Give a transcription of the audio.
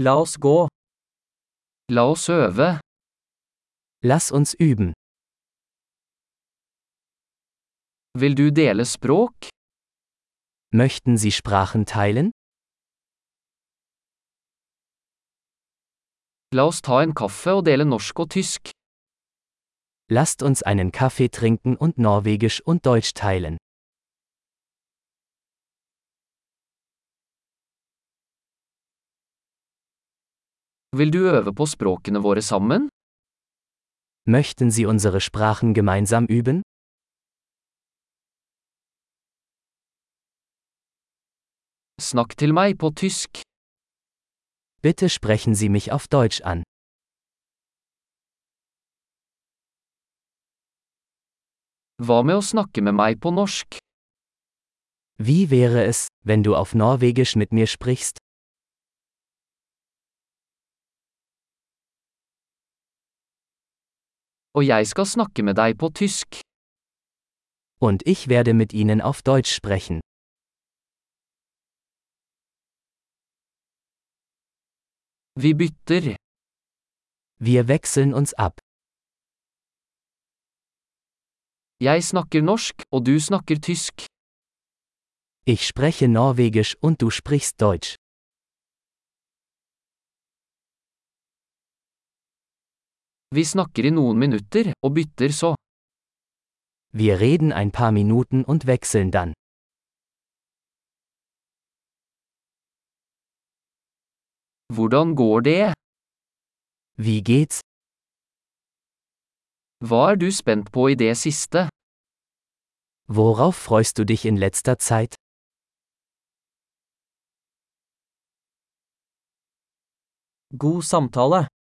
La oss gå. La oss øve. Lass uns üben. Vil du dele språk? Möchten Sie Sprachen teilen? La oss ta en kaffe og dele norsk og tysk. Lasst uns einen Kaffee trinken und Norwegisch und Deutsch teilen. Vil du øve på språkene våre sammen? Möchten Sie unsere Sprachen gemeinsam üben? Snakk til meg på tysk. Bitte sprechen Sie mich auf Deutsch an. Hva med å snakke med meg på norsk? Wie wäre es, wenn du auf Norwegisch mit mir sprichst? Og jeg skal snakke med deg på tysk. Und ich werde mit Ihnen auf Deutsch sprechen. Vi bytter. Wir wechseln uns ab. Jeg snakker norsk, og du snakker tysk. Ich spreche Norwegisch und du sprichst Deutsch. Vi snakker i noen minutter, og bytter så. Wir reden ein paar Minuten und wechseln dann. Hvordan går det? Wie geht's? Hva er du spent på i det siste? Worauf freust du dich in letzter Zeit? God samtale.